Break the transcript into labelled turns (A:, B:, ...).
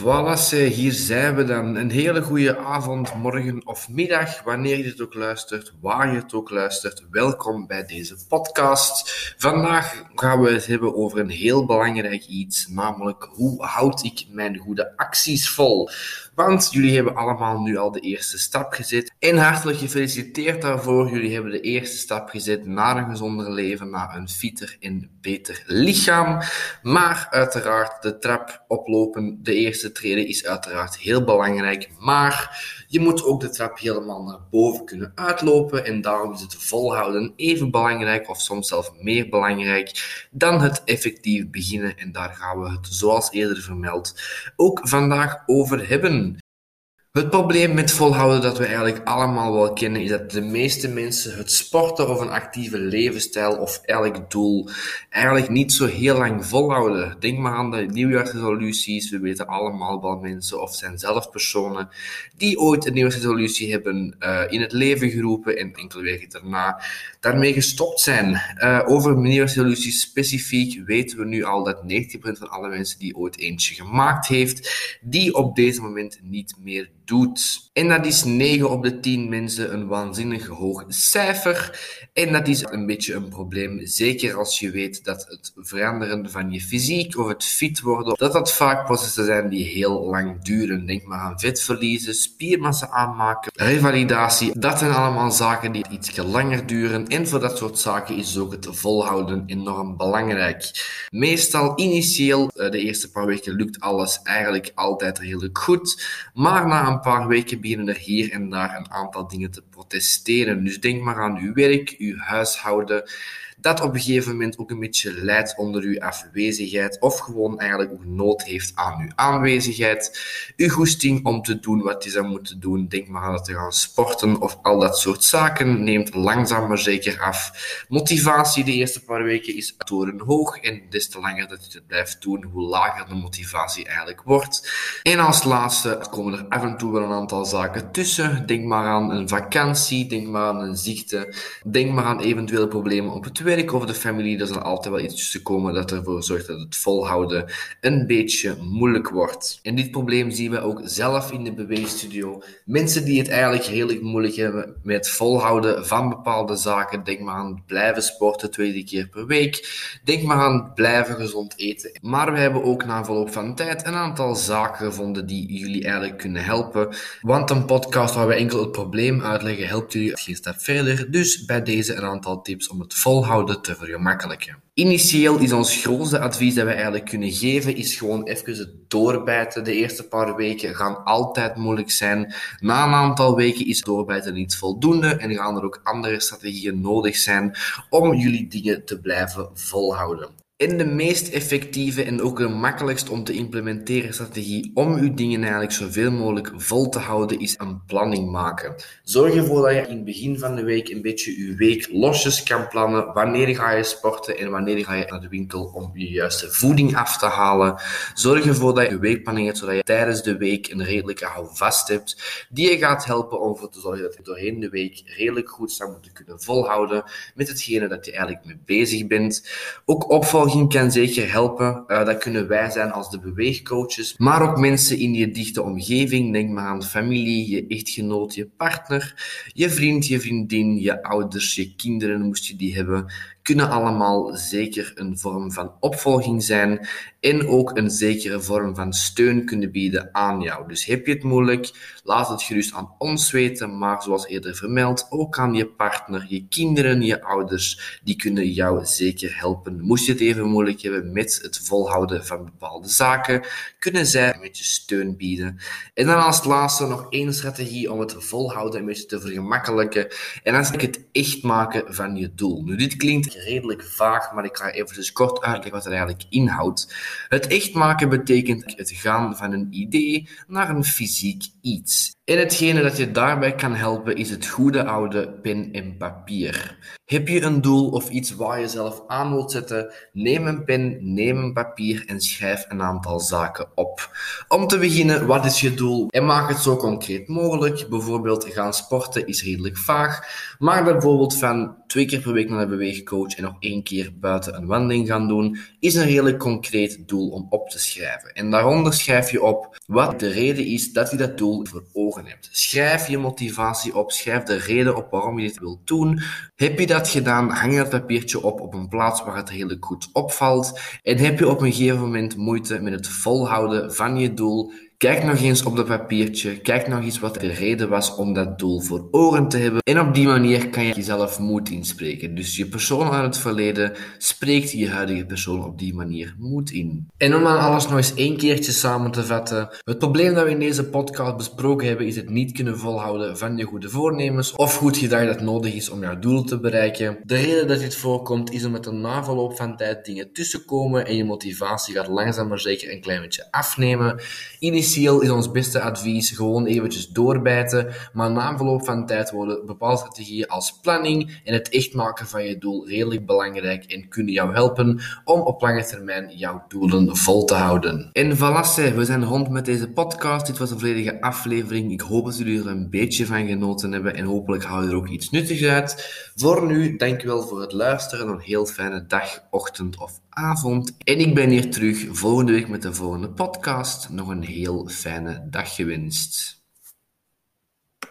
A: Voilà, hier zijn we dan. Een hele goede avond, morgen of middag, wanneer je dit ook luistert, waar je het ook luistert. Welkom bij deze podcast. Vandaag gaan we het hebben over een heel belangrijk iets, namelijk hoe houd ik mijn goede acties vol? Want jullie hebben allemaal nu al de eerste stap gezet. En hartelijk gefeliciteerd daarvoor. Jullie hebben de eerste stap gezet naar een gezonder leven, naar een fitter en beter lichaam. Maar uiteraard, de trap oplopen, de eerste treden is uiteraard heel belangrijk. Maar je moet ook de trap helemaal naar boven kunnen uitlopen. En daarom is het volhouden even belangrijk, of soms zelfs meer belangrijk, dan het effectief beginnen. En daar gaan we het, zoals eerder vermeld, ook vandaag over hebben. Het probleem met volhouden dat we eigenlijk allemaal wel kennen, is dat de meeste mensen het sporten of een actieve levensstijl of elk doel eigenlijk niet zo heel lang volhouden. Denk maar aan de nieuwjaarsresoluties. We weten allemaal wel mensen of zijn zelf personen die ooit een nieuwjaarsresolutie hebben uh, in het leven geroepen en enkele weken daarna daarmee gestopt zijn. Uh, over nieuwjaarsresoluties specifiek weten we nu al dat 90% van alle mensen die ooit eentje gemaakt heeft, die op deze moment niet meer doet. En dat is 9 op de 10 mensen een waanzinnig hoog cijfer. En dat is een beetje een probleem, zeker als je weet dat het veranderen van je fysiek of het fit worden, dat dat vaak processen zijn die heel lang duren. Denk maar aan vetverliezen, spiermassa aanmaken, revalidatie. Dat zijn allemaal zaken die iets langer duren. En voor dat soort zaken is ook het volhouden enorm belangrijk. Meestal initieel, eh, de eerste paar weken, lukt alles eigenlijk altijd redelijk goed. Maar na een paar weken beginnen er hier en daar een aantal dingen te protesteren. Dus denk maar aan uw werk, uw huishouden, dat op een gegeven moment ook een beetje leidt onder uw afwezigheid of gewoon eigenlijk ook nood heeft aan uw aanwezigheid. Uw goesting om te doen wat je zou moeten doen. Denk maar aan het te gaan sporten of al dat soort zaken neemt langzaam maar zeker af. Motivatie de eerste paar weken is torenhoog en des te langer dat je het blijft doen, hoe lager de motivatie eigenlijk wordt. En als laatste komen er af en toe wel een aantal zaken tussen. Denk maar aan een vakantie, denk maar aan een ziekte, denk maar aan eventuele problemen op het werk werk of de familie, er zal altijd wel iets tussen komen dat ervoor zorgt dat het volhouden een beetje moeilijk wordt. En dit probleem zien we ook zelf in de beweegstudio. Mensen die het eigenlijk redelijk moeilijk hebben met volhouden van bepaalde zaken. Denk maar aan blijven sporten twee keer per week. Denk maar aan blijven gezond eten. Maar we hebben ook na verloop van tijd een aantal zaken gevonden die jullie eigenlijk kunnen helpen. Want een podcast waar we enkel het probleem uitleggen helpt jullie geen stap verder. Dus bij deze een aantal tips om het volhouden te vergemakkelijken. Initieel is ons grootste advies dat we eigenlijk kunnen geven, is gewoon even het doorbijten. De eerste paar weken gaan altijd moeilijk zijn. Na een aantal weken is doorbijten niet voldoende en gaan er ook andere strategieën nodig zijn om jullie dingen te blijven volhouden. En de meest effectieve en ook de makkelijkst om te implementeren strategie om uw dingen eigenlijk zoveel mogelijk vol te houden, is een planning maken. Zorg ervoor dat je in het begin van de week een beetje je week losjes kan plannen. Wanneer ga je sporten en wanneer ga je naar de winkel om je juiste voeding af te halen. Zorg ervoor dat je een weekplanning hebt, zodat je tijdens de week een redelijke houvast hebt, die je gaat helpen om ervoor te zorgen dat je doorheen de week redelijk goed zou moeten kunnen volhouden met hetgene dat je eigenlijk mee bezig bent. Ook kan zeker helpen. Uh, dat kunnen wij zijn als de beweegcoaches, maar ook mensen in je dichte omgeving. Denk maar aan familie, je echtgenoot, je partner, je vriend, je vriendin, je ouders, je kinderen, moest je die hebben kunnen allemaal zeker een vorm van opvolging zijn en ook een zekere vorm van steun kunnen bieden aan jou. Dus heb je het moeilijk, laat het gerust aan ons weten, maar zoals eerder vermeld, ook aan je partner, je kinderen, je ouders, die kunnen jou zeker helpen. Moest je het even moeilijk hebben met het volhouden van bepaalde zaken, kunnen zij een beetje steun bieden. En dan als laatste nog één strategie om het volhouden een beetje te vergemakkelijken, en dat is het echt maken van je doel. Nu, dit klinkt redelijk vaag, maar ik ga even dus kort uitleggen wat het eigenlijk inhoudt. Het echt maken betekent het gaan van een idee naar een fysiek iets. En hetgene dat je daarbij kan helpen is het goede oude pen en papier. Heb je een doel of iets waar je zelf aan wilt zetten? Neem een pen, neem een papier en schrijf een aantal zaken op. Om te beginnen, wat is je doel? En maak het zo concreet mogelijk. Bijvoorbeeld gaan sporten is redelijk vaag. Maar bijvoorbeeld van twee keer per week naar de beweegcoach en nog één keer buiten een wandeling gaan doen, is een redelijk concreet doel om op te schrijven. En daaronder schrijf je op wat de reden is dat je dat doel voor ogen hebt. Schrijf je motivatie op, schrijf de reden op waarom je dit wilt doen. Heb je dat gedaan, hang dat papiertje op op een plaats waar het redelijk goed opvalt. En heb je op een gegeven moment moeite met het volhouden van je doel, Kijk nog eens op dat papiertje. Kijk nog eens wat de reden was om dat doel voor ogen te hebben. En op die manier kan je jezelf moed inspreken. Dus je persoon uit het verleden spreekt je huidige persoon op die manier moed in. En om aan alles nog eens één keertje samen te vatten. Het probleem dat we in deze podcast besproken hebben is het niet kunnen volhouden van je goede voornemens of goed gedrag dat nodig is om jouw doel te bereiken. De reden dat dit voorkomt is omdat er na verloop van tijd dingen tussenkomen en je motivatie gaat langzaam maar zeker een klein beetje afnemen. Initieel initieel is ons beste advies gewoon eventjes doorbijten, maar na verloop van tijd worden bepaalde strategieën als planning en het echt maken van je doel redelijk belangrijk en kunnen jou helpen om op lange termijn jouw doelen vol te houden. En voilà, we zijn rond met deze podcast. Dit was een volledige aflevering. Ik hoop dat jullie er een beetje van genoten hebben en hopelijk hou je er ook iets nuttigs uit. Voor nu, dankjewel voor het luisteren. Een heel fijne dag, ochtend of avond. En ik ben hier terug volgende week met de volgende podcast. Nog een heel fijne dag gewenst.